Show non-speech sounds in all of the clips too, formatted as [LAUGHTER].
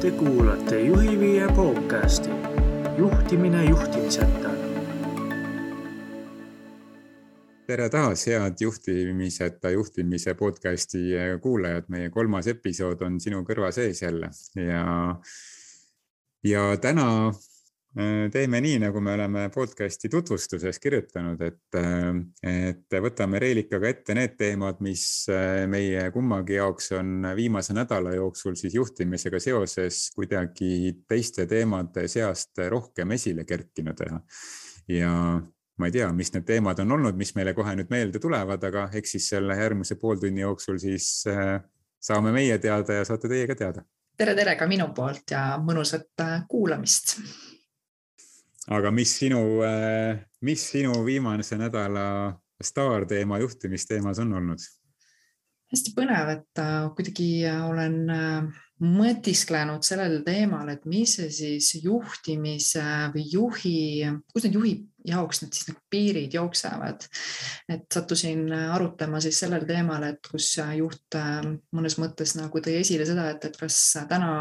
Te kuulate Juhiviie podcasti juhtimine juhtimiseta. tere taas, head juhtimiseta juhtimise podcasti kuulajad, meie kolmas episood on sinu kõrva sees jälle ja, ja täna teeme nii, nagu me oleme podcast'i tutvustuses kirjutanud, et, äh, et võtame Reelikaga ette need teemad, mis äh, meie kummagi jaoks on viimase nädala jooksul siis juhtimisega seoses kuidagi teiste teemade seast rohkem esile kerkinud ja ma ei tea, mis need teemad on olnud, mis meile kohe nüüd meelde tulevad, aga eks siis selle järgmise pooltunni jooksul siis saame meie teada ja saate teie ka teada. tere, tere ka minu poolt ja mõnusat kuulamist aga mis sinu, äh, mis sinu viimase nädala staarteema juhtimisteemas on olnud? hästi põnev, et äh, kuidagi äh, olen mõtisklenud sellel teemal, et mis see siis juhtimise või juhi, kus need juhi jaoks need siis nagu piirid jooksevad. et sattusin arutama siis sellel teemal, et kus juht äh, mõnes mõttes nagu tõi esile seda, et, et kas täna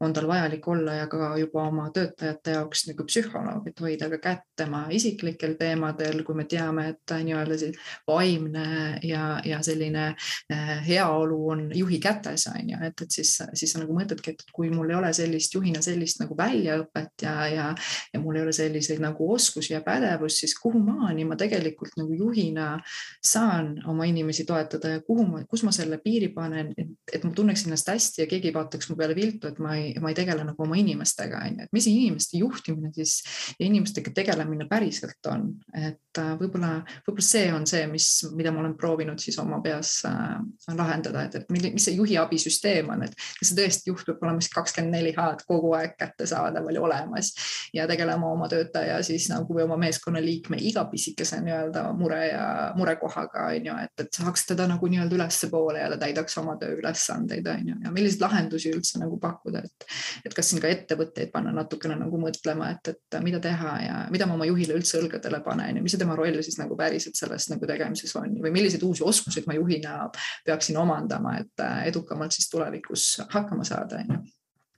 on tal vajalik olla ja ka juba oma töötajate jaoks nagu psühholoog, et hoida ka kätt tema isiklikel teemadel, kui me teame, et nii-öelda siis vaimne ja, ja selline äh, heaolu on juhi kätes, on ju, et, et siis, siis on nagu mõtledki, et kui mul ei ole sellist juhina sellist nagu väljaõpet ja, ja, ja mul ei ole selliseid nagu oskusi ja pädevusi pädevus, siis kuhu maani ma tegelikult nagu juhina saan oma inimesi toetada ja kuhu ma, kus ma selle piiri panen, et ma tunneks ennast hästi ja keegi ei vaataks mu peale viltu, et ma ei, ma ei tegele nagu oma inimestega, on ju, et mis inimeste juhtimine siis ja inimestega tegelemine päriselt on, et äh, võib-olla, võib-olla see on see, mis, mida ma olen proovinud siis oma peas äh, lahendada, et, et mis see juhi abisüsteem on, et kas see tõesti juht peab olema siis kakskümmend neli H-d kogu aeg kättesaadaval ja olemas ja tegelema oma töötaja siis nagu või oma meeskonnaliikme iga pisikese nii-öelda mure ja murekohaga on ju, et, et saaks teda nagu nii-öelda ülespoole ja ta täidaks oma tööülesandeid on ju. Ja milliseid lahendusi üldse nagu pakkuda, et, et kas siin ka ettevõtteid panna natukene nagu mõtlema, et, et mida teha ja mida ma oma juhile üldse õlgadele panen ja mis see tema roll siis nagu päriselt selles nagu tegemises on või milliseid uusi oskuseid ma juhina peaksin omandama, et edukamalt siis tulevikus hakkama saada on ju.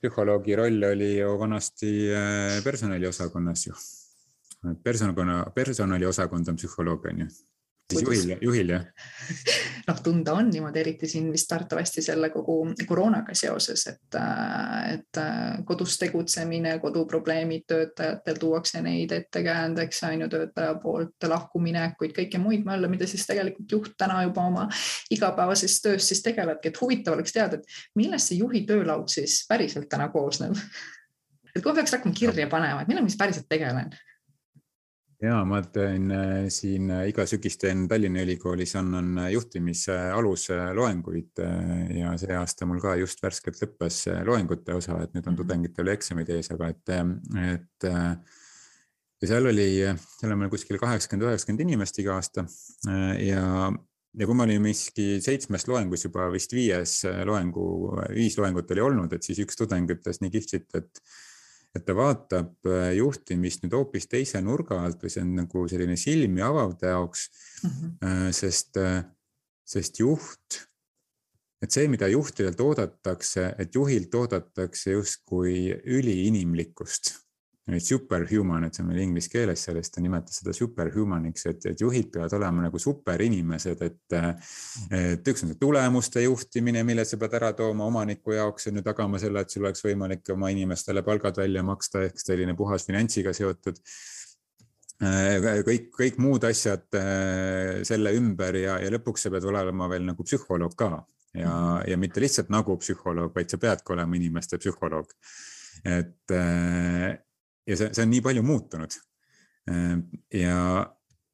Psühholoogi roll oli ju vanasti äh, personaliosakonnas ju. Personakonna, personaliosakond on psühholoog, on ju siis juhil, juhil jah? [LAUGHS] noh, tunda on niimoodi, eriti siin vist arvatavasti selle kogu koroonaga seoses, et, et kodus tegutsemine, koduprobleemid töötajatel tuuakse neid ettekäändeks, on ju, töötaja poolt lahkuminekuid, kõike muid mölle, mida siis tegelikult juht täna juba oma igapäevases töös siis tegelebki, et huvitav oleks teada, et millest see juhi töölaud siis päriselt täna koosneb? [LAUGHS] Et kui peaks hakkama kirja panema, et millega ma siis päriselt tegelen ja ma teen äh, siin äh, iga sügis teen Tallinna Ülikoolis, annan äh, juhtimise alusloenguid ja see aasta mul ka just värskelt lõppes loengute osa, et nüüd on mhm. tudengitel eksamid ees, aga et, et ja seal oli, seal on meil kuskil kaheksakümmend, üheksakümmend inimest iga aasta ja, ja kui ma olin miski seitsmes loengus juba vist viies loengu, viis loengut oli olnud, et siis üks tudeng ütles nii kihvtit, et et ta vaatab äh, juhtimist nüüd hoopis teise nurga alt või see on nagu selline silmi avav ta jaoks mm. -hmm. sest, äh, sest juht, et see, mida juhtidelt oodatakse, et juhilt oodatakse justkui üliinimlikkust superhuman, et see on meil inglise keeles, sellest ta nimetas seda superhumaniks, et, et juhid peavad olema nagu superinimesed, et. et üks on see tulemuste juhtimine, mille sa pead ära tooma omaniku jaoks on ju tagama selle, et sul oleks võimalik oma inimestele palgad välja maksta, ehk selline puhas finantsiga seotud kõik, kõik muud asjad selle ümber ja, ja lõpuks sa pead olema veel nagu psühholoog ka ja, ja mitte lihtsalt nagu psühholoog, vaid sa peadki olema inimeste psühholoog. et, ja see, see on nii palju muutunud. Ehm, ja,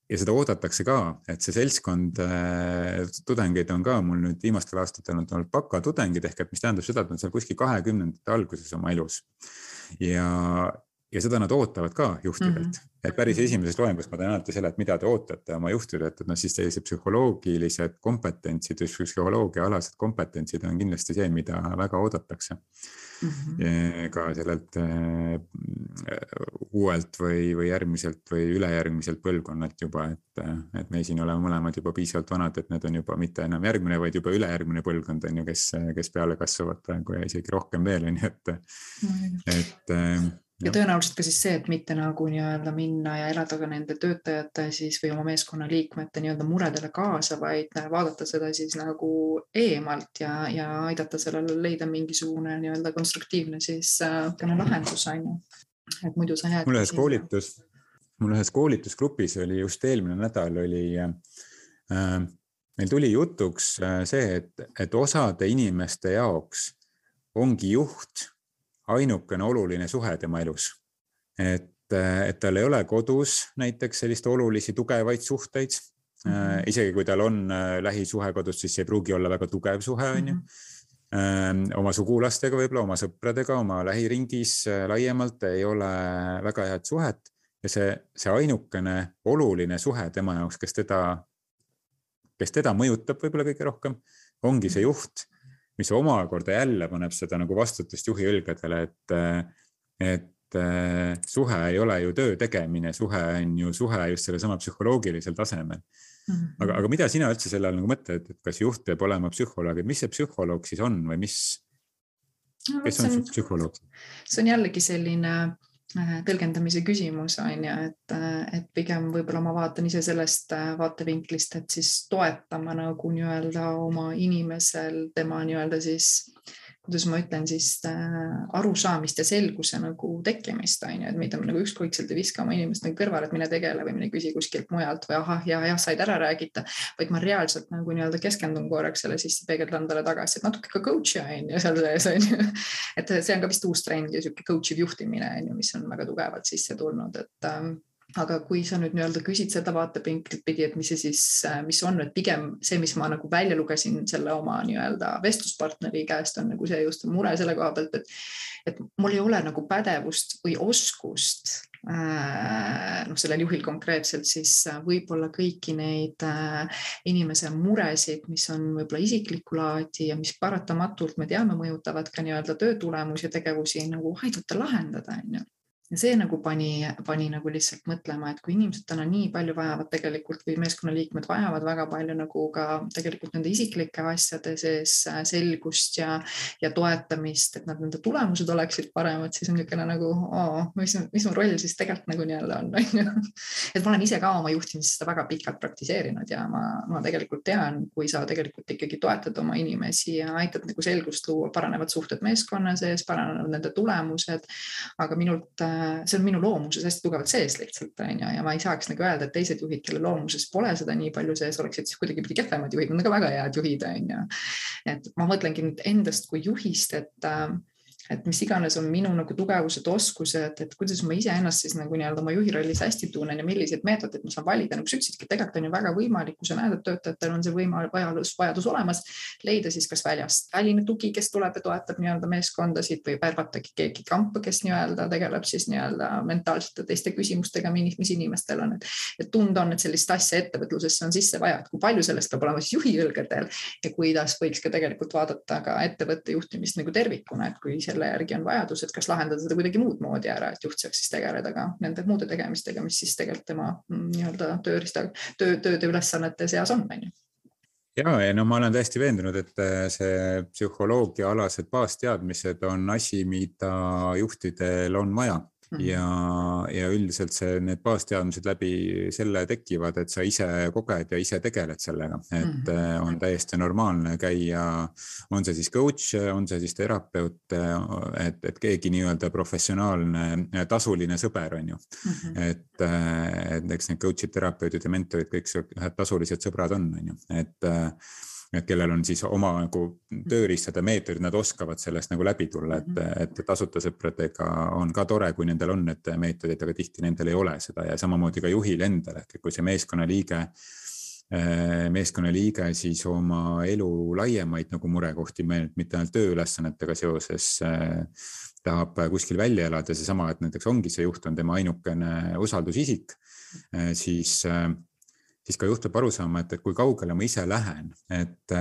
ja seda oodatakse ka, et see seltskond äh, tudengeid on ka mul nüüd viimastel aastatel on olnud bakatudengid ehk et mis tähendab seda, et nad seal kuskil kahekümnendate alguses oma elus. ja, ja seda nad ootavad ka juhtidelt mm, -hmm. et päris esimeses loengus ma teen alati selle, et mida te ootate oma juhtidelt, et noh, siis sellised psühholoogilised kompetentsid psühholoogiaalased kompetentsid on kindlasti see, mida väga oodatakse mm. -hmm. ka sellelt äh, uuelt või, või järgmiselt või ülejärgmiselt põlvkonnalt juba, et, et me siin oleme mõlemad juba piisavalt vanad, et need on juba mitte enam järgmine, vaid juba ülejärgmine põlvkond on ju, kes, kes peale kasvavad praegu ja isegi rohkem veel on ju, et mm, -hmm. et ja tõenäoliselt ka siis see, et mitte nagu nii-öelda minna ja elada ka nende töötajate siis või oma meeskonna liikmete nii-öelda muredele kaasa, vaid vaadata seda siis nagu eemalt ja, ja aidata sellele leida mingisugune nii-öelda konstruktiivne siis äh, lahendus on ju. et muidu sa jääd. mul ühes koolitus, mul ühes koolitusgrupis oli just eelmine nädal oli äh, meil tuli jutuks äh, see, et, et osade inimeste jaoks ongi juht ainukene oluline suhe tema elus. et, et tal ei ole kodus näiteks sellist olulisi tugevaid suhteid mm. -hmm. isegi kui tal on äh, lähisuhe kodus, siis see ei pruugi olla väga tugev suhe, on ju ähm, oma sugulastega, võib-olla oma sõpradega, oma lähiringis äh, laiemalt ei ole väga head suhet ja see, see ainukene oluline suhe tema jaoks, kes teda, kes teda mõjutab võib-olla kõige rohkem, ongi see juht mis omakorda jälle paneb seda nagu vastutust juhi õlgadele, et, et suhe ei ole ju töö tegemine, suhe on ju suhe just sellesama psühholoogilisel tasemel mm. -hmm. aga, aga mida sina üldse selle all nagu mõtled, et kas juht peab olema psühholoog, et mis see psühholoog siis on või mis, kes on, on psühholoog? see on jällegi selline Äh, tõlgendamise küsimus on ju, et, äh, et pigem võib-olla ma vaatan ise sellest äh, vaatevinklist, et siis toetama nagu nii-öelda oma inimesel tema nii-öelda siis kuidas ma ütlen siis äh, arusaamist ja selguse nagu tekkimist on ju, et mida me nagu ükskõikselt ei viska oma inimest nagu kõrvale, et mine tegele või mine küsi kuskilt mujalt või ahah, ja jah, said ära räägida, vaid ma reaalselt nagu nii-öelda keskendun korraks selle sisse, peegeldan talle tagasi, et natuke ka coach'i on ju seal sees on ju. [LAUGHS] et see on ka vist uus trend ja sihuke coach iv juhtimine on ju, mis on väga tugevalt sisse tulnud, et ähm, aga kui sa nüüd nii-öelda küsid seda vaatepinklit pidi, et mis see siis, mis on, et pigem see, mis ma nagu välja lugesin selle oma nii-öelda vestluspartneri käest, on nagu see just mure selle koha pealt, et, et mul ei ole nagu pädevust või oskust äh, noh, sellel juhil konkreetselt siis võib-olla kõiki neid äh, inimese muresid, mis on võib-olla isiklikku laadi ja mis paratamatult me teame, mõjutavad ka nii-öelda töö tulemusi ja tegevusi nagu aidata lahendada, on ju ja see nagu pani, pani nagu lihtsalt mõtlema, et kui inimesed täna nii palju vajavad tegelikult või meeskonnaliikmed vajavad väga palju nagu ka tegelikult nende isiklike asjade sees äh, selgust ja, ja toetamist, et nad, nende tulemused oleksid paremad, siis on niisugune nagu, mis, mis mu roll siis tegelikult nagu nii-öelda on, [LAUGHS] on ju. et ma olen ise ka oma juhtimises seda väga pikalt praktiseerinud ja ma, ma tegelikult tean, kui sa tegelikult ikkagi toetad oma inimesi ja aitad nagu selgust luua, paranevad suhted meeskonna sees, paranevad nende tulemused. aga minult äh, see on minu loomuses hästi tugevalt sees lihtsalt on ju, ja ma ei saaks nagu öelda, et teised juhid, kelle loomuses pole seda nii palju sees, oleksid siis kuidagipidi kehvemad juhid, nad on ka väga head juhid on ju. et ma mõtlengi nüüd endast kui juhist, et äh, et mis iganes on minu nagu tugevused, oskused, et kuidas ma iseennast siis nagu nii-öelda oma juhi rollis hästi tunnen ja milliseid meetodeid ma saan valida, nagu sa ütlesidki, tegelikult on ju väga võimalik, kui sa näed, et töötajatel on see võimalus, vajadus, vajadus olemas, leida siis kas väljast väline tugi, kes tuleb ja toetab nii-öelda meeskondasid või värvatagi keegi kampa, kes nii-öelda tegeleb siis nii-öelda mentaalsete teiste küsimustega, mis inimestel on, et, et tunda on, et sellist asja ettevõtlusesse on sisse vaja, et kui palju sellest peab olema siis juhi õlgadel ja kuidas võiks ka tegelikult vaadata ka ettevõtte juhtimist nagu tervikuna, et kui see selle järgi on vajadus, et kas lahendada seda kuidagi muud moodi ära, et juht saaks siis tegeleda ka nende muude tegemistega, mis siis tegelikult tema mm, nii-öelda tööriista, töö, tööde ülesannete seas on, on ju ja, ja no ma olen täiesti veendunud, et äh, see psühholoogiaalased baasteadmised on asi, mida juhtidel on vaja. Ja, ja üldiselt see, need baasteadmised läbi selle tekivad, et sa ise koged ja ise tegeled sellega, et mm on täiesti normaalne käia, on see siis coach, on see siis terapeut, et, et keegi nii-öelda professionaalne tasuline sõber on ju mm. -hmm. et, et eks need coach'id, terapeudid ja mentorid, kõik ühed tasulised sõbrad on, on ju, et et kellel on siis oma nagu tööriistade meetodid, nad oskavad sellest nagu läbi tulla, et, mhm. et tasuta sõpradega on ka tore, kui nendel on need meetodid, aga tihti nendel ei ole seda ja samamoodi ka juhil endal ehk et kui see meeskonnaliige meeskonnaliige siis oma elu laiemaid nagu murekohti, mitte ainult tööülesannetega seoses tahab kuskil välja elada, seesama, et näiteks ongi see juht on tema ainukene usaldusisik, siis, siis ka juht peab aru saama, et, et kui kaugele ma ise lähen, et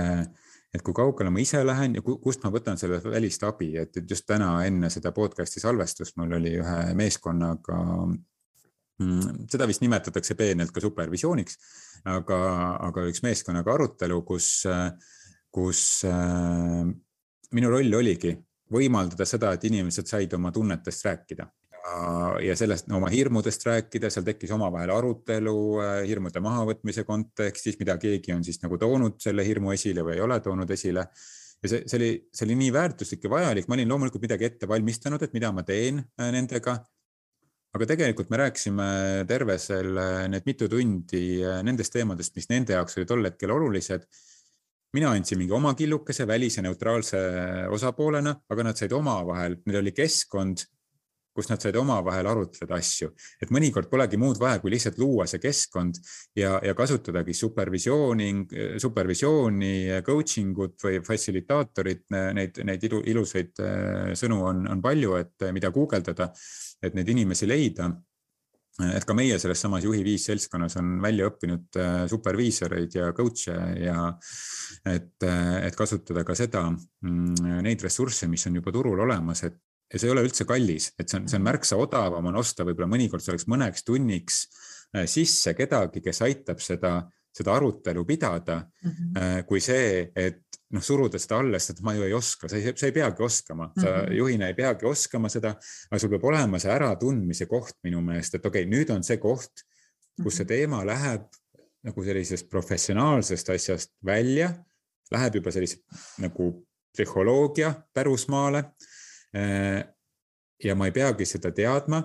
et kui kaugele ma ise lähen ja kust ma võtan selle välist abi, et just täna enne seda podcast'i salvestust mul oli ühe meeskonnaga mm, seda vist nimetatakse peenelt ka supervisiooniks, aga, aga üks meeskonnaga arutelu, kus, kus äh, minu roll oligi võimaldada seda, et inimesed said oma tunnetest rääkida ja sellest no, oma hirmudest rääkida, seal tekkis omavahel arutelu äh, hirmude mahavõtmise kontekstis, mida keegi on siis nagu toonud selle hirmu esile või ei ole toonud esile. ja see, see oli, see oli nii väärtuslik ja vajalik, ma olin loomulikult midagi ette valmistanud, et mida ma teen äh, nendega. aga tegelikult me rääkisime terve selle, need mitu tundi äh, nendest teemadest, mis nende jaoks olid tol hetkel olulised mina andsin mingi oma killukese välise neutraalse osapoolena, aga nad said omavahel, neil oli keskkond, kus nad said omavahel arutleda asju, et mõnikord polegi muud vaja, kui lihtsalt luua see keskkond ja, ja kasutadagi supervisiooni, supervisiooni, coaching ut või fassilitaatorit, neid, neid ilu, ilusaid äh, sõnu on, on palju, et mida guugeldada, et neid inimesi leida. Et ka meie selles samas juhi viis seltskonnas on välja õppinud äh, superviisoreid ja coach'e ja et, äh, et kasutada ka seda, mm, neid ressursse, mis on juba turul olemas, et ja see ei ole üldse kallis, et see on, see on märksa odavam on osta võib-olla mõnikord selleks mõneks tunniks äh, sisse kedagi, kes aitab seda, seda arutelu pidada mm, -hmm. kui see, et noh, suruda seda alla, sest et ma ju ei oska, sa ei, sa ei peagi oskama, sa mm -hmm. juhina ei peagi oskama seda, aga sul peab olema see äratundmise koht minu meelest, et okei okay,, nüüd on see koht, kus see mhm. teema läheb nagu sellisest professionaalsest asjast välja, läheb juba sellise nagu psühholoogia pärusmaale Äh, ja ma ei peagi seda teadma.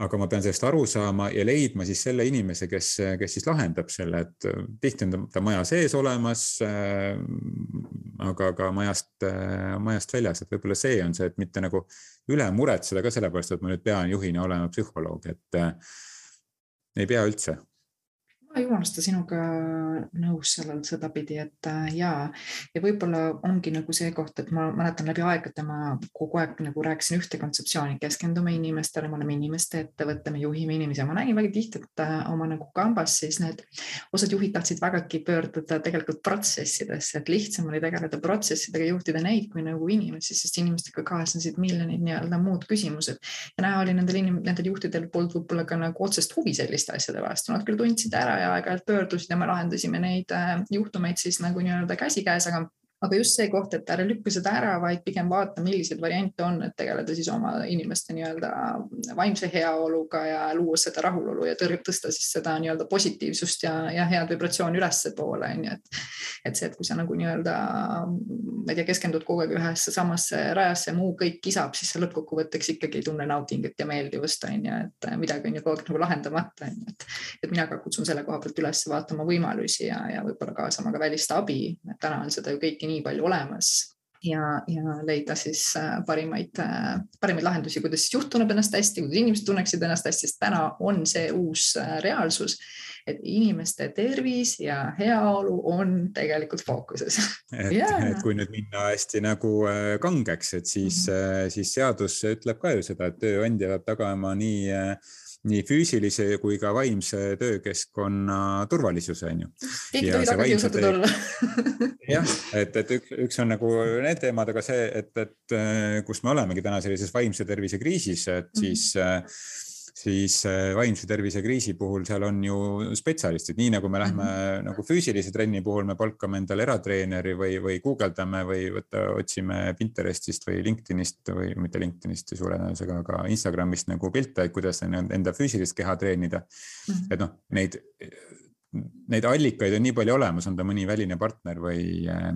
aga ma pean sellest aru saama ja leidma siis selle inimese, kes, kes siis lahendab selle, et äh, tihti on ta maja sees olemas. Äh, aga ka majast, majast väljas, et võib-olla see on see, et mitte nagu üle muretseda ka sellepärast, et ma nüüd pean juhina olema psühholoog, et ei pea üldse ma jumalast sinuga nõus sellel sedapidi, et äh, jaa, ja võib-olla ongi nagu see koht, et ma mäletan läbi aegade ma kogu aeg nagu rääkisin ühte kontseptsiooni, keskendume inimestele, me oleme inimeste ettevõte, me juhime inimesi. Ja ma nägin väga tihti, et äh, oma nagu kambas siis need osad juhid tahtsid vägagi pöörduda tegelikult protsessidesse, et lihtsam oli tegeleda protsessidega, juhtida neid kui nagu inimesi, sest inimestega kaasnesid miljonid nii-öelda muud küsimused. Ja näha oli nendel inim-, nendel juhtidel polnud võib-olla ka nagu otsest huvi selliste asjade vastu, nad küll tundsid ära ja aeg-ajalt pöördusid ja me lahendasime neid äh, juhtumeid siis nagu nii-öelda käsikäes, aga aga just see koht, et ära lükka seda ära, vaid pigem vaata, milliseid variante on, et tegeleda siis oma inimeste nii-öelda vaimse heaoluga ja luua seda rahulolu ja tõsta siis seda nii-öelda positiivsust ja, ja head vibratsiooni ülespoole on ju, et. et see, et kui sa nagu nii-öelda, ma ei tea, keskendud kogu aeg ühesse samasse rajasse, muu kõik kisab, siis sa lõppkokkuvõtteks ikkagi ei tunne naudingut ja meeldivust on ju, et midagi on ju kogu aeg nagu lahendamata on ju, et. et mina ka kutsun selle koha pealt üles vaatama võimalusi ja, ja võib-olla kaasama ka välist abi, et täna on seda ju kõiki nii palju olemas ja, ja leida siis äh, parimaid, äh, parimaid lahendusi, kuidas juht tunneb ennast hästi, kuidas inimesed tunneksid ennast hästi, sest täna on see uus äh, reaalsus, et inimeste tervis ja heaolu on tegelikult fookuses. [LAUGHS] et yeah., et kui nüüd minna hästi nagu kangeks, et siis mm, -hmm. siis seadus ütleb ka ju seda, et tööandja peab tagama nii nii füüsilise kui ka vaimse töökeskkonna turvalisuse, on ju. keegi tohi tagakiusatud töö... olla jah, et, et üks, üks on nagu need teemad, aga see, et, et kus me olemegi täna sellises vaimse tervise kriisis, et mhm. siis mm -hmm siis äh, vaimse tervise kriisi puhul seal on ju spetsialistid, nii nagu me lähme mm -hmm. nagu füüsilise trenni puhul me palkame endale eratreeneri või, või guugeldame või võtta, otsime Pinterestist või LinkedInist või mitte LinkedInist suure tõenäosusega, aga Instagramist nagu pilte, et kuidas enda füüsilist keha treenida mm. -hmm. et noh, neid, neid allikaid on nii palju olemas, on ta mõni väline partner või äh,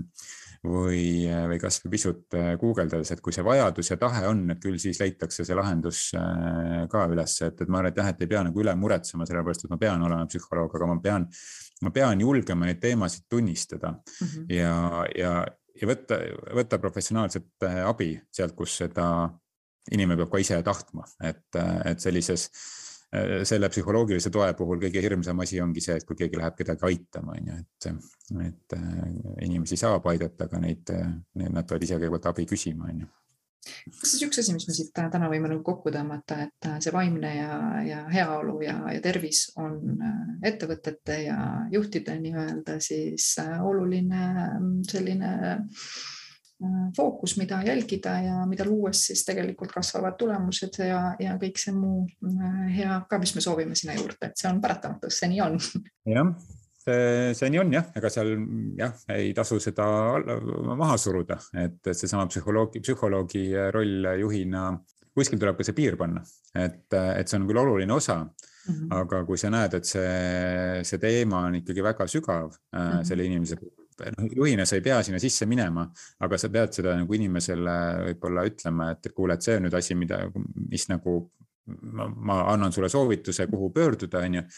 või, või kasvõi pisut äh, guugeldades, et kui see vajadus ja tahe on, et küll siis leitakse see lahendus äh, ka üles, et, et ma arvan, et jah, et ei pea nagu üle muretsema, sellepärast et ma pean olema psühholoog, aga ma pean, ma pean julgema neid teemasid tunnistada mm -hmm. ja, ja, ja võtta, võtta professionaalset äh, abi sealt, kus seda inimene peab ka ise tahtma, et, et sellises selle psühholoogilise toe puhul kõige hirmsam asi ongi see, et kui keegi läheb kedagi aitama, on ju, et, et inimesi saab aidata, aga neid, nad peavad ise kõigepealt abi küsima, on ju. Kas on üks asi, mis me siit täna võime nagu kokku tõmmata, et see vaimne ja, ja heaolu ja, ja tervis on ettevõtete ja juhtide nii-öelda siis oluline selline fookus, mida jälgida ja mida luues siis tegelikult kasvavad tulemused ja, ja kõik see muu hea ka, mis me soovime sinna juurde, et see on paratamatus, see nii on. jah, see, nii on jah, ega seal jah, ei tasu seda maha suruda, et seesama psühholoogi, psühholoogi roll juhina, kuskil tuleb ka see piir panna, et, et see on küll oluline osa Mm -hmm. aga kui sa näed, et see, see teema on ikkagi väga sügav mm -hmm. selle inimese puhul, juhina sa ei pea sinna sisse minema, aga sa pead seda nagu inimesele võib-olla ütlema, et kuule, et see on nüüd asi, mida, mis nagu ma, ma annan sulle soovituse, kuhu pöörduda, on ju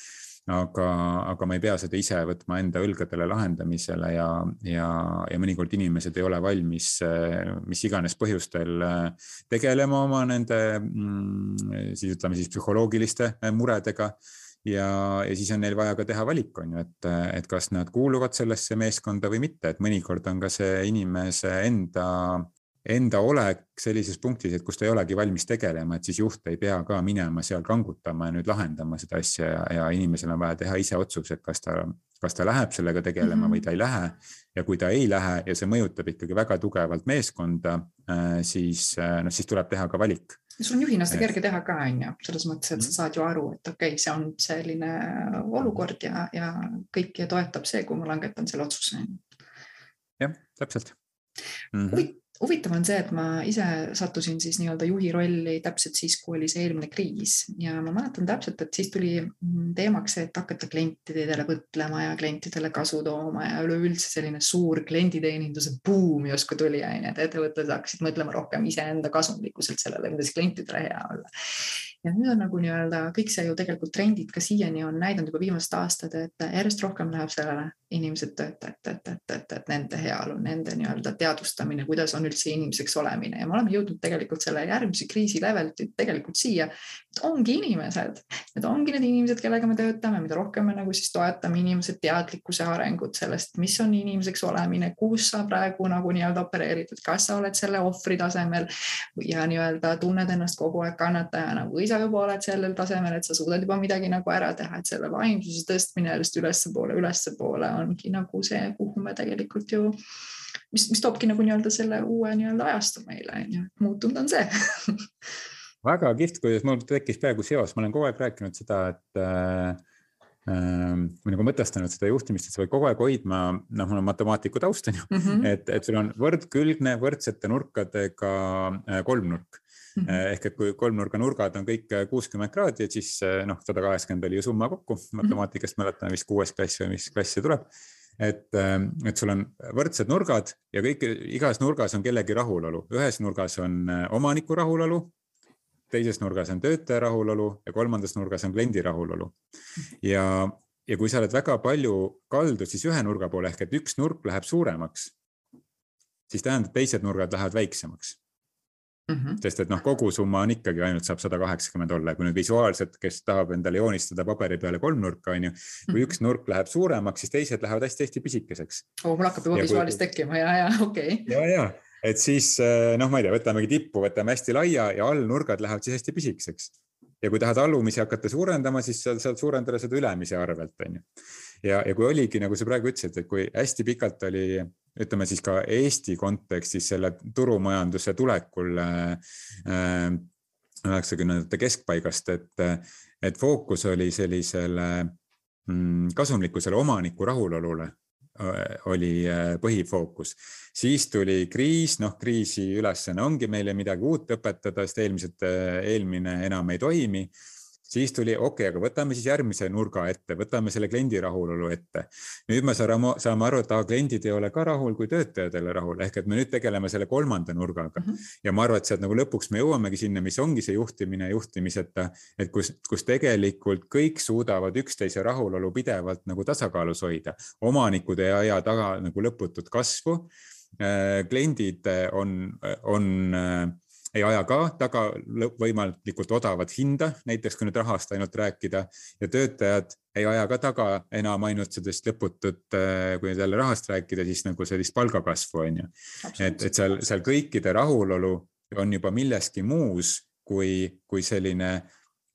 aga, aga ma ei pea seda ise võtma enda õlgadele lahendamisele ja, ja, ja mõnikord inimesed ei ole valmis mis iganes põhjustel tegelema oma nende mm, siis ütleme siis psühholoogiliste muredega ja, ja siis on neil vaja ka teha valik, on ju, et, et kas nad kuuluvad sellesse meeskonda või mitte, et mõnikord on ka see inimese enda, enda olek sellises punktis, et kus ta ei olegi valmis tegelema, et siis juht ei pea ka minema seal kangutama ja nüüd lahendama seda asja ja, ja inimesel on vaja teha ise otsus, et kas ta, kas ta läheb sellega tegelema mm -hmm. või ta ei lähe. ja kui ta ei lähe ja see mõjutab ikkagi väga tugevalt meeskonda, äh, siis noh, siis tuleb teha ka valik sul on juhina seda kerge teha ka, on ju, selles mõttes, et sa mhm. saad ju aru, et okei okay,, see on selline olukord ja, ja kõiki toetab see, kui ma langetan selle otsuse. jah, täpselt mm. -hmm huvitav on see, et ma ise sattusin siis nii-öelda juhi rolli täpselt siis, kui oli see eelmine kriis. Ja ma mäletan täpselt, et siis tuli teemaks see, et hakata klientidele mõtlema ja klientidele kasu tooma ja üleüldse selline suur klienditeeninduse buum justkui tuli, onju, et ettevõtted hakkasid mõtlema rohkem iseenda kasumlikkuselt sellele, kuidas klientidele hea olla ja nüüd on nagu nii-öelda kõik see ju tegelikult trendid ka siiani on näidanud juba viimased aastad, et järjest rohkem läheb sellele inimesed, töötajad, töötajad, töötajad, nende heaolu, nende nii-öelda teadvustamine, kuidas on üldse inimeseks olemine ja me oleme jõudnud tegelikult selle järgmise kriisi levelt tegelikult siia. ongi inimesed, need ongi need inimesed, kellega me töötame, mida rohkem me nagu siis toetame inimese teadlikkuse arengut sellest, mis on inimeseks olemine, kus sa praegu nagu nii-öelda opereerid, et kas sa oled selle ohvri tasemel ja nii-öelda tunned ennast kogu aeg kannatajana või sa juba oled sellel tasemel, et sa suudad juba midagi nagu ära teha, et selle vaimsuse tõstmine järjest ülespoole, ülespoole ongi nagu see, kuhu me tegelikult ju, mis, mis toobki nagu nii-öelda selle uue nii-öelda ajastu meile, on ju, muutunud on see [LAUGHS] väga kihvt, kuidas mul tekkis peaaegu seos, ma olen kogu aeg rääkinud seda, et äh, või nagu mõtestanud seda juhtimist, et sa pead kogu aeg hoidma, noh, mul on matemaatiku taust on ju mm, -hmm. et, et sul on võrdkülgne võrdsete nurkadega äh, kolmnurk. [LAUGHS] ehk et kui kolmnurga nurgad on kõik kuuskümmend kraadi, et siis noh, sada kaheksakümmend oli ju summa kokku, mhm. matemaatikast mäletan vist kuues klass või mis klass see tuleb. Et, et sul on võrdsed nurgad ja kõik, igas nurgas on kellegi rahulolu, ühes nurgas on omaniku rahulolu, teises nurgas on töötaja rahulolu ja kolmandas nurgas on kliendi rahulolu. ja, ja kui sa oled väga palju kaldud siis ühe nurga poole ehk et üks nurk läheb suuremaks, siis tähendab, teised nurgad lähevad väiksemaks Mm -hmm. sest et noh, kogusumma on ikkagi ainult saab sada kaheksakümmend olla, kui nüüd visuaalselt, kes tahab endale joonistada paberi peale kolmnurka, on ju. kui -hmm. üks nurk läheb suuremaks, siis teised lähevad hästi-hästi pisikeseks. oo, mul hakkab juba visuaalis kui... tekkima ja, ja okei okay.. ja, ja et siis eh, noh, ma ei tea, võtamegi tippu, võtame hästi laia ja allnurgad lähevad siis hästi pisikeseks. ja kui tahad allumisi hakata suurendama, siis sa saad suurendada seda ülemise arvelt, on ju. Ja, ja kui oligi, nagu sa praegu ütlesid, et kui hästi pikalt oli, ütleme siis ka Eesti kontekstis selle turumajanduse tulekul äh, üheksakümnendate äh, keskpaigast, et, et fookus oli sellisele mm, kasumlikkusele, omaniku rahulolule Äh, oli äh, põhifookus. siis tuli kriis, noh, kriisi ülesanne ongi meile midagi uut õpetada, sest eelmised, äh, eelmine enam ei toimi siis tuli, okei okay,, aga võtame siis järgmise nurga ette, võtame selle kliendi rahulolu ette. nüüd me saame, saame aru, et aa, kliendid ei ole ka rahul, kui töötajad ei ole rahul, ehk et me nüüd tegeleme selle kolmanda nurgaga mm. -hmm. ja ma arvan, et sealt nagu lõpuks me jõuamegi sinna, mis ongi see juhtimine juhtimiseta, et kus, kus tegelikult kõik suudavad üksteise rahulolu pidevalt nagu tasakaalus hoida. omanikud ei aja taga nagu lõputut kasvu. Äh, kliendid on, on ei aja ka taga võimalikult odavat hinda, näiteks kui nüüd rahast ainult rääkida ja töötajad ei aja ka taga enam ainult sellist lõputut, äh, kui nüüd jälle rahast rääkida, siis nagu sellist palgakasvu on ju. et, et seal, seal kõikide rahulolu on juba milleski muus kui, kui selline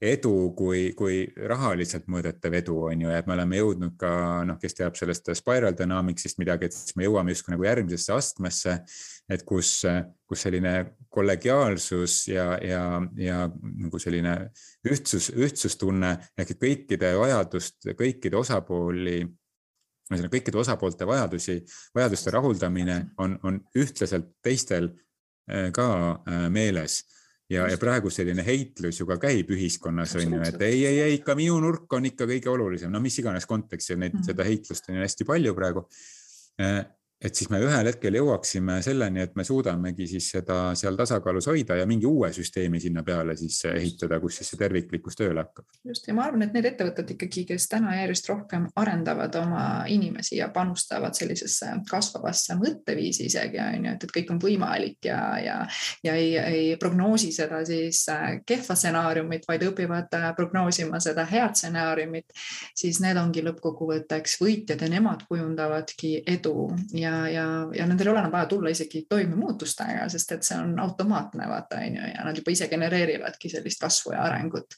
edu kui, kui rahaliselt mõõdetav edu on ju, et me oleme jõudnud ka noh, kes teab sellest spiral dynamics'ist midagi, et siis me jõuame justkui nagu järgmisesse astmesse. et kus, kus selline kollegiaalsus ja, ja, ja nagu selline ühtsus, ühtsustunne ehk et kõikide vajadust, kõikide osapooli ühesõnaga kõikide osapoolte vajadusi, vajaduste rahuldamine on, on ühtlaselt teistel eh, ka eh, meeles ja, ja praegu selline heitlus ju ka käib ühiskonnas on ju, et ei, ei, ei ikka minu nurk on ikka kõige olulisem, no mis iganes kontekstis, neid mm, -hmm. seda heitlust on ju hästi palju praegu. Äh, et siis me ühel hetkel jõuaksime selleni, et me suudamegi siis seda seal tasakaalus hoida ja mingi uue süsteemi sinna peale siis ehitada, kus siis see terviklikkus tööle hakkab. just ja ma arvan, et need ettevõtted ikkagi, kes täna järjest rohkem arendavad oma inimesi ja panustavad sellisesse kasvavasse mõtteviisi isegi on ju, et, et kõik on võimalik ja, ja, ja ei, ei prognoosi seda siis äh, kehva stsenaariumit, vaid õpivad äh, prognoosima seda head stsenaariumit, siis need ongi lõppkokkuvõtteks võitjad ja nemad kujundavadki edu ja ja, ja, ja nendel ei ole enam vaja tulla isegi toimemuutustega, sest et see on automaatne, vaata on ju, ja nad juba ise genereerivadki sellist kasvu ja arengut.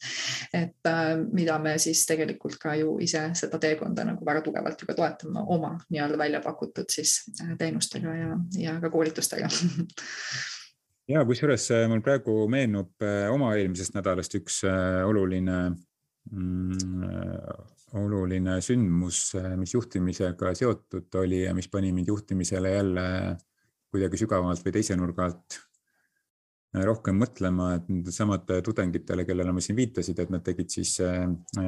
et äh, mida me siis tegelikult ka ju ise seda teekonda nagu väga tugevalt ju ka toetame oma nii-öelda välja pakutud siis äh, teenustega ja, ja ka koolitustega [LAUGHS] ja kusjuures äh, mul praegu meenub oma eelmisest nädalast üks oluline mm, oluline sündmus, mis juhtimisega seotud oli ja mis pani mind juhtimisele jälle kuidagi sügavamalt või teise nurga alt rohkem mõtlema, et needsamad tudengitele, kellele ma siin viitasid, et nad tegid siis äh,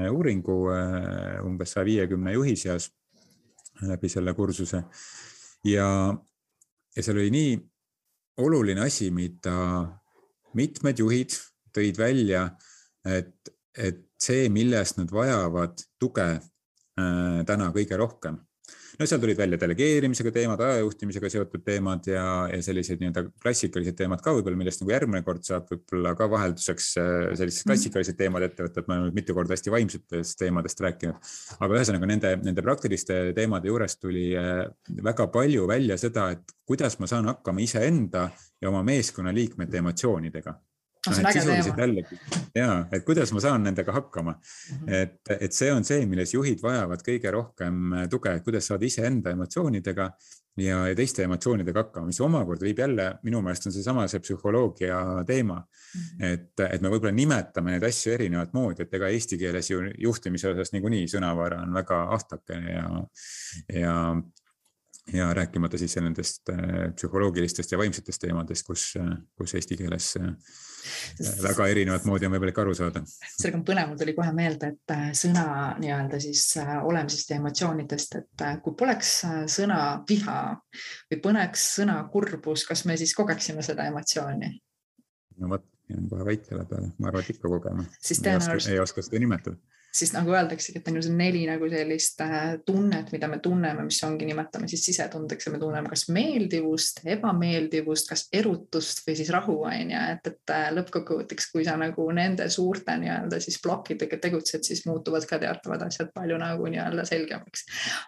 uuringu äh, umbes saja viiekümne juhi seas läbi selle kursuse. ja, ja seal oli nii oluline asi, mida mitmed juhid tõid välja, et, et see, millest nad vajavad tuge äh, täna kõige rohkem. no seal tulid välja delegeerimisega teemad, ajajuhtimisega seotud teemad ja, ja sellised nii-öelda klassikalised teemad ka võib-olla, millest nagu järgmine kord saab võib-olla ka vahelduseks äh, sellised mhm. klassikalised teemad ette võtta, et me oleme mitu korda hästi vaimsetest teemadest rääkinud. aga ühesõnaga nende, nende praktiliste teemade juures tuli äh, väga palju välja seda, et kuidas ma saan hakkama iseenda ja oma meeskonna liikmete emotsioonidega no,. et sisuliselt jällegi ja, et kuidas ma saan nendega hakkama mm. -hmm. et, et see on see, milles juhid vajavad kõige rohkem äh, tuge, kuidas saada iseenda emotsioonidega ja, ja teiste emotsioonidega hakkama, mis omakorda viib jälle, minu meelest on seesama see psühholoogia teema mm. -hmm. et, et me võib-olla nimetame neid asju erinevat moodi, et ega eesti keeles ju juhtimise osas niikuinii sõnavara on väga ahtakene ja, ja ja rääkimata siis nendest äh, psühholoogilistest ja vaimsetest teemadest, kus, kus eesti keeles väga erinevat moodi on võimalik aru saada. sellega on põnev, mul tuli kohe meelde, et äh, sõna nii-öelda siis äh, olemisest ja emotsioonidest, et äh, kui poleks sõna viha või poleks sõna kurbus, kas me siis kogeksime seda emotsiooni? no vot, jään kohe vait selle peale, ma arvan, et ikka oska, ei oska seda nimetada siis nagu öeldaksegi, et on ju see neli nagu sellist äh, tunnet, mida me tunneme, mis ongi, nimetame siis sisetundeks ja me tunneme kas meeldivust, ebameeldivust, kas erutust või siis rahu on ju, et, et äh, lõppkokkuvõtteks, kui sa nagu nende suurte nii-öelda siis plokkidega tegutsed, siis muutuvad ka teatavad asjad palju nagu nii-öelda selgemaks.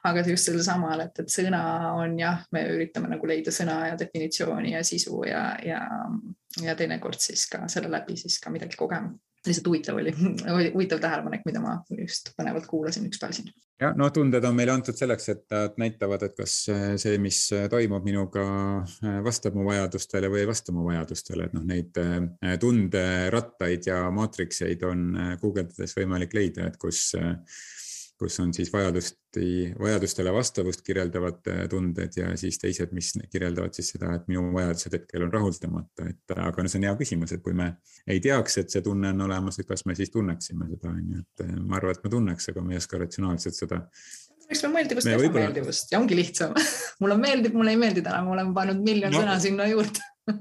aga just sellel samal, et, et sõna on jah, me üritame nagu leida sõna ja definitsiooni ja sisu ja, ja ja teinekord siis ka selle läbi siis ka midagi kogema lihtsalt huvitav oli, huvitav tähelepanek, mida ma just põnevalt kuulasin üks päev siin. ja noh, tunded on meile antud selleks, et nad näitavad, et kas see, mis toimub minuga, vastab mu vajadustele või ei vasta mu vajadustele, et noh, neid äh, tunderattaid ja maatrikseid on äh, guugeldades võimalik leida, et kus kus on siis vajadusti, vajadustele vastavust kirjeldavad äh, tunded ja siis teised, mis kirjeldavad siis seda, et minu vajadused hetkel on rahuldamata, et aga no see on hea küsimus, et kui me ei teaks, et see tunne on olemas, et kas me siis tunneksime seda, on ju, et äh, ma arvan, et me tunneks, aga me ei oska ratsionaalselt seda eks me meeldivust ja ebameeldivust ja ongi lihtsam [LAUGHS] mulle meeldib, mulle ei meeldi täna, ma olen pannud miljon no. sõna sinna juurde [LAUGHS]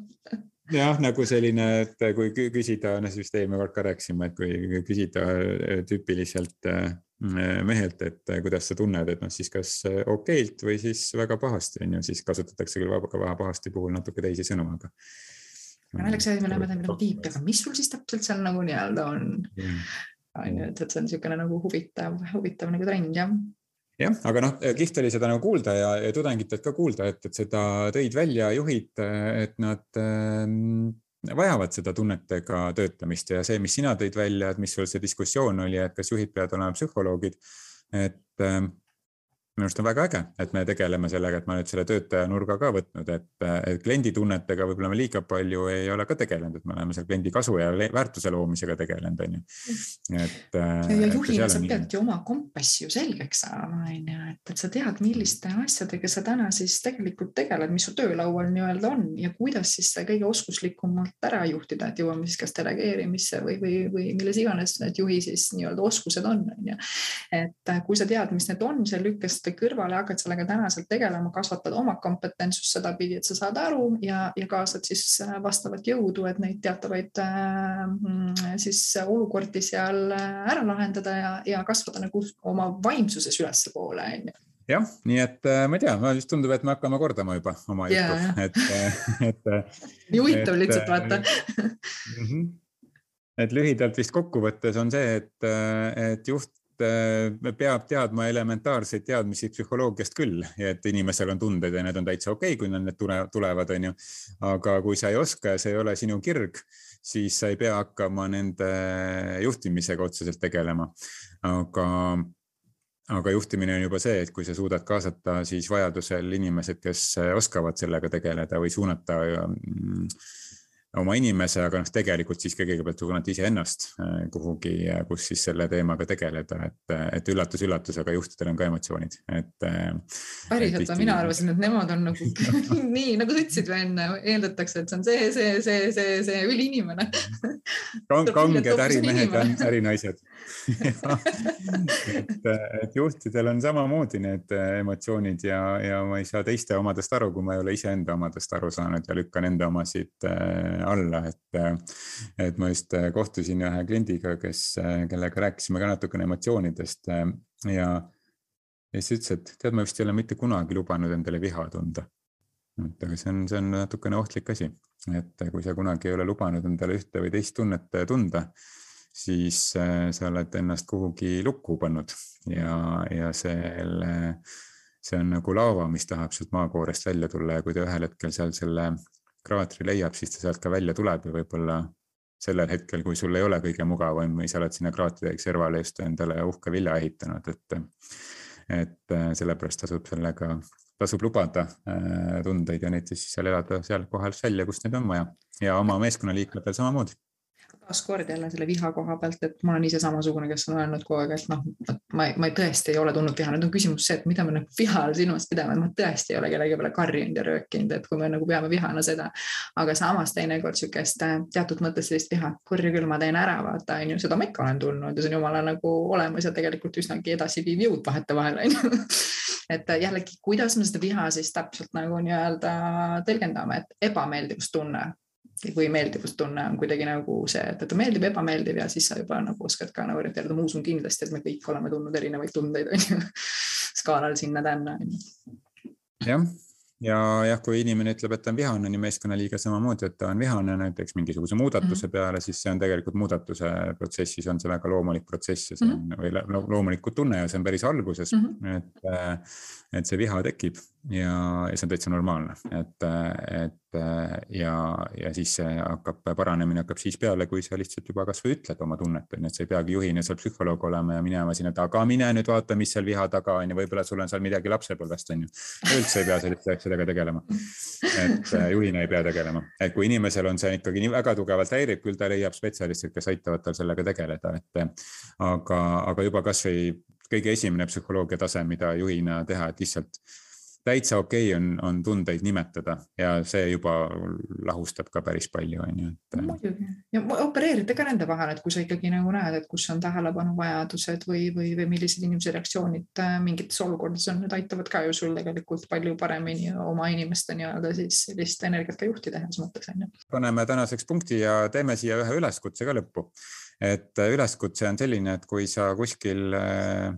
jah, nagu selline, et kui küsida, noh, siis eelmine kord ka rääkisime, et kui küsida äh, tüüpiliselt mehelt, et kuidas sa tunned, et noh, siis kas okeilt või siis väga pahasti on ju, siis kasutatakse küll väga pahasti puhul natuke teisi sõnu, aga. naljakas asi, me läheme teeme tiipi, aga mis sul siis täpselt seal nagu nii-öelda on? on ju, et, et see on niisugune nagu huvitav, huvitav nagu trend jah jah, aga noh, kihvt oli seda nagu kuulda ja, ja tudengitelt ka kuulda, et, et seda tõid välja juhid, et nad äh, vajavad seda tunnetega töötamist ja see, mis sina tõid välja, et mis sul see diskussioon oli, et kas juhid peavad olema psühholoogid, et äh, minu arust on väga äge, et me tegeleme sellega, et ma nüüd selle töötaja nurga ka võtnud, et, et kliendi tunnetega võib-olla me liiga palju ei ole ka tegelenud, et me oleme seal kliendi kasu ja väärtuse loomisega tegelenud, on ju. et. ja juhina sa peadki oma kompassi ju selgeks saama, on ju, et, et sa tead, milliste asjadega sa täna siis tegelikult tegeled, mis su töölaual nii-öelda on ja kuidas siis kõige oskuslikumalt ära juhtida, et jõuame siis kas delegeerimisse või, või, või milles iganes need juhi siis nii-öelda oskused on, on ju. et kui sa tead, mis need on, sa lükkad teistele kõrvale, hakkad sellega tänaselt tegelema, kasvatad oma kompetentsust sedapidi, et sa saad aru ja, ja kaasad siis äh, vastavat jõudu, et neid teatavaid äh, siis olukordi seal äh, ära lahendada ja, ja kasvada nagu oma vaimsuses ülespoole, on ju jah, nii et ma ei tea, mulle vist tundub, et me hakkame kordama juba oma juttu yeah., et, et. nii huvitav lihtsalt vaata mm. -hmm. et lühidalt vist kokkuvõttes on see, et, et juht peab teadma elementaarseid teadmisi psühholoogiast küll, et inimesel on tunded ja need on täitsa okei okay,, kui need tulevad, on ju. aga kui sa ei oska ja see ei ole sinu kirg, siis sa ei pea hakkama nende juhtimisega otseselt tegelema. aga, aga juhtimine on juba see, et kui sa suudad kaasata siis vajadusel inimesed, kes oskavad sellega tegeleda või suunata mm, oma inimese, aga noh, tegelikult siiski kõigepealt suunata iseennast äh, kuhugi, kus siis selle teemaga tegeleda, et, et üllatus-üllatus, aga juhtidel on ka emotsioonid, et. Äh, päriselt või mina arvasin, et nemad on nagu [LAUGHS] [LAUGHS] nii nagu sa ütlesid enne, eeldatakse, et see on see, see, see, see, see üliinimene [LAUGHS] kanged ärimehed ja ärinaised et, et juhtidel on samamoodi need emotsioonid ja, ja ma ei saa teiste omadest aru, kui ma ei ole iseenda omadest aru saanud ja lükkan enda omasid äh, alla, et, et ma just kohtusin ühe kliendiga, kes, kellega rääkisime ka natukene emotsioonidest ja, ja siis ütles, et tead, ma vist ei ole mitte kunagi lubanud endale viha tunda. et aga see on, see on natukene ohtlik asi, et kui sa kunagi ei ole lubanud endale ühte või teist tunnet tunda siis sa oled ennast kuhugi lukku pannud ja, ja selle, see on nagu laava, mis tahab sealt maakoorest välja tulla ja kui ta ühel hetkel seal selle kraatri leiab, siis ta sealt ka välja tuleb ja võib-olla sellel hetkel, kui sul ei ole kõige mugavam või sa oled sinna kraatri servale just endale uhke vilja ehitanud, et, et äh, sellepärast tasub sellega, tasub lubada äh, tundeid ja neid siis seal elada seal kohal välja, kus neid on vaja. Ja oma meeskonnaliikmetel samamoodi taaskord jälle selle viha koha pealt, et ma olen ise samasugune, kes on öelnud kogu aeg, et noh, ma, ma tõesti ei ole tundnud viha, nüüd on küsimus see, et mida me nagu viha all silmas pidame, ma tõesti ei ole kellegi peale karjunud ja röökinud, et kui me nagu peame vihana seda. aga samas teinekord sihukest äh, teatud mõttes sellist viha, kurja küll ma teen ära, vaata on ju, seda ma ikka olen tundnud ja see on jumala nagu olemas ja tegelikult üsnagi edasiviiv jõud vahetevahel on ju. [LAUGHS] Et jällegi, kuidas me seda viha siis täpselt nagu nii-öelda tõlgendame, et ebameeldivustunne või meeldivustunne on kuidagi nagu see, et, et meeldib, ebameeldiv ja siis sa juba nagu oskad ka nagu orienteeruda, ma usun kindlasti, et me kõik oleme tundnud erinevaid tundeid, on ju, [LAUGHS] skaalal sinna-tänna, on ju. jah ja jah, kui inimene ütleb, et ta on vihane, nii meeskonnaliige samamoodi, et ta on vihane näiteks mingisuguse muudatuse mm -hmm. peale, siis see on tegelikult muudatuse protsessis on see väga loomulik protsess ja see on mm -hmm. või loomulikult tunne ja see on päris alguses mm, -hmm. et, et see viha tekib ja, ja see on täitsa normaalne, et, et ja, ja siis see hakkab, paranemine hakkab siis peale, kui sa lihtsalt juba kasvõi ütled oma tunnet, on ju, et sa ei peagi juhina seal psühholoog olema ja minema sinna taga, mine nüüd vaata, mis seal viha taga on ja võib-olla sul on seal midagi lapsepõlvest, on ju. üldse ei pea sellise, sellega tegelema. et äh, juhina ei pea tegelema, et kui inimesel on see ikkagi nii väga tugevalt häirib, küll ta leiab spetsialistid, kes aitavad tal sellega tegeleda, et aga, aga juba kasvõi kõige esimene psühholoogia tase, mida juhina teha, et lihtsalt täitsa okei okay on, on tundeid nimetada ja see juba lahustab ka päris palju, on ju. Äh, muidugi ja opereerite ka nende vahel, et kui sa ikkagi nagu näed, et kus on tähelepanuvajadused või, või, või millised inimese reaktsioonid äh, mingites olukordades on, need aitavad ka ju sul tegelikult palju paremini oma inimeste nii-öelda siis sellist energiat ka juhtida heas mõttes on ju. paneme tänaseks punkti ja teeme siia ühe üleskutse ka lõppu. et äh, üleskutse on selline, et kui sa kuskil Äh,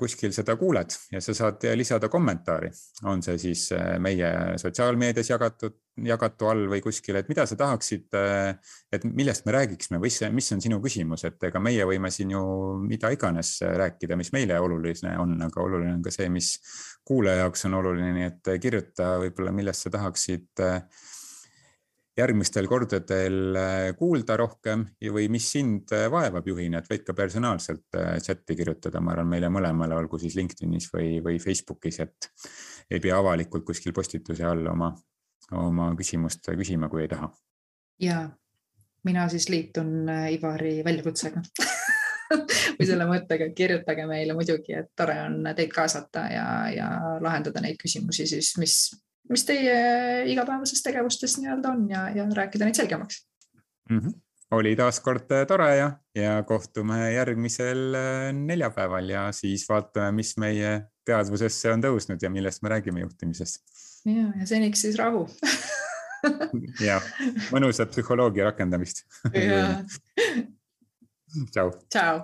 kuskil seda kuuled ja sa saad lisada kommentaari, on see siis äh, meie sotsiaalmeedias jagatud, jagatu all või kuskil, et mida sa tahaksid, äh, et millest me räägiksime või mis on sinu küsimus, et ega meie võime siin ju mida iganes rääkida, mis meile oluline on, aga oluline on ka see, mis kuulaja jaoks on oluline, nii et kirjuta võib-olla, millest sa tahaksid järgmistel kordadel äh, kuulda rohkem või mis sind äh, vaevab juhina, et võid ka personaalselt äh, chati kirjutada, ma arvan, meile mõlemale, olgu siis LinkedInis või, või Facebookis, et ei pea avalikult kuskil postituse all oma, oma küsimust küsima, kui ei taha. ja mina siis liitun Ivari väljakutsega [LAUGHS] või selle mõttega, kirjutage meile muidugi, et tore on teid kaasata ja, ja lahendada neid küsimusi siis, mis mis teie igapäevasest tegevustest nii-öelda on ja, ja rääkida neid selgemaks mm. -hmm. oli taaskord äh, tore ja, ja kohtume järgmisel äh, neljapäeval ja siis vaatame, mis meie teadvusesse on tõusnud ja millest me räägime juhtimisest. ja, ja seniks siis rahu [LAUGHS] ja mõnusat psühholoogia rakendamist. [LAUGHS] tšau. tšau.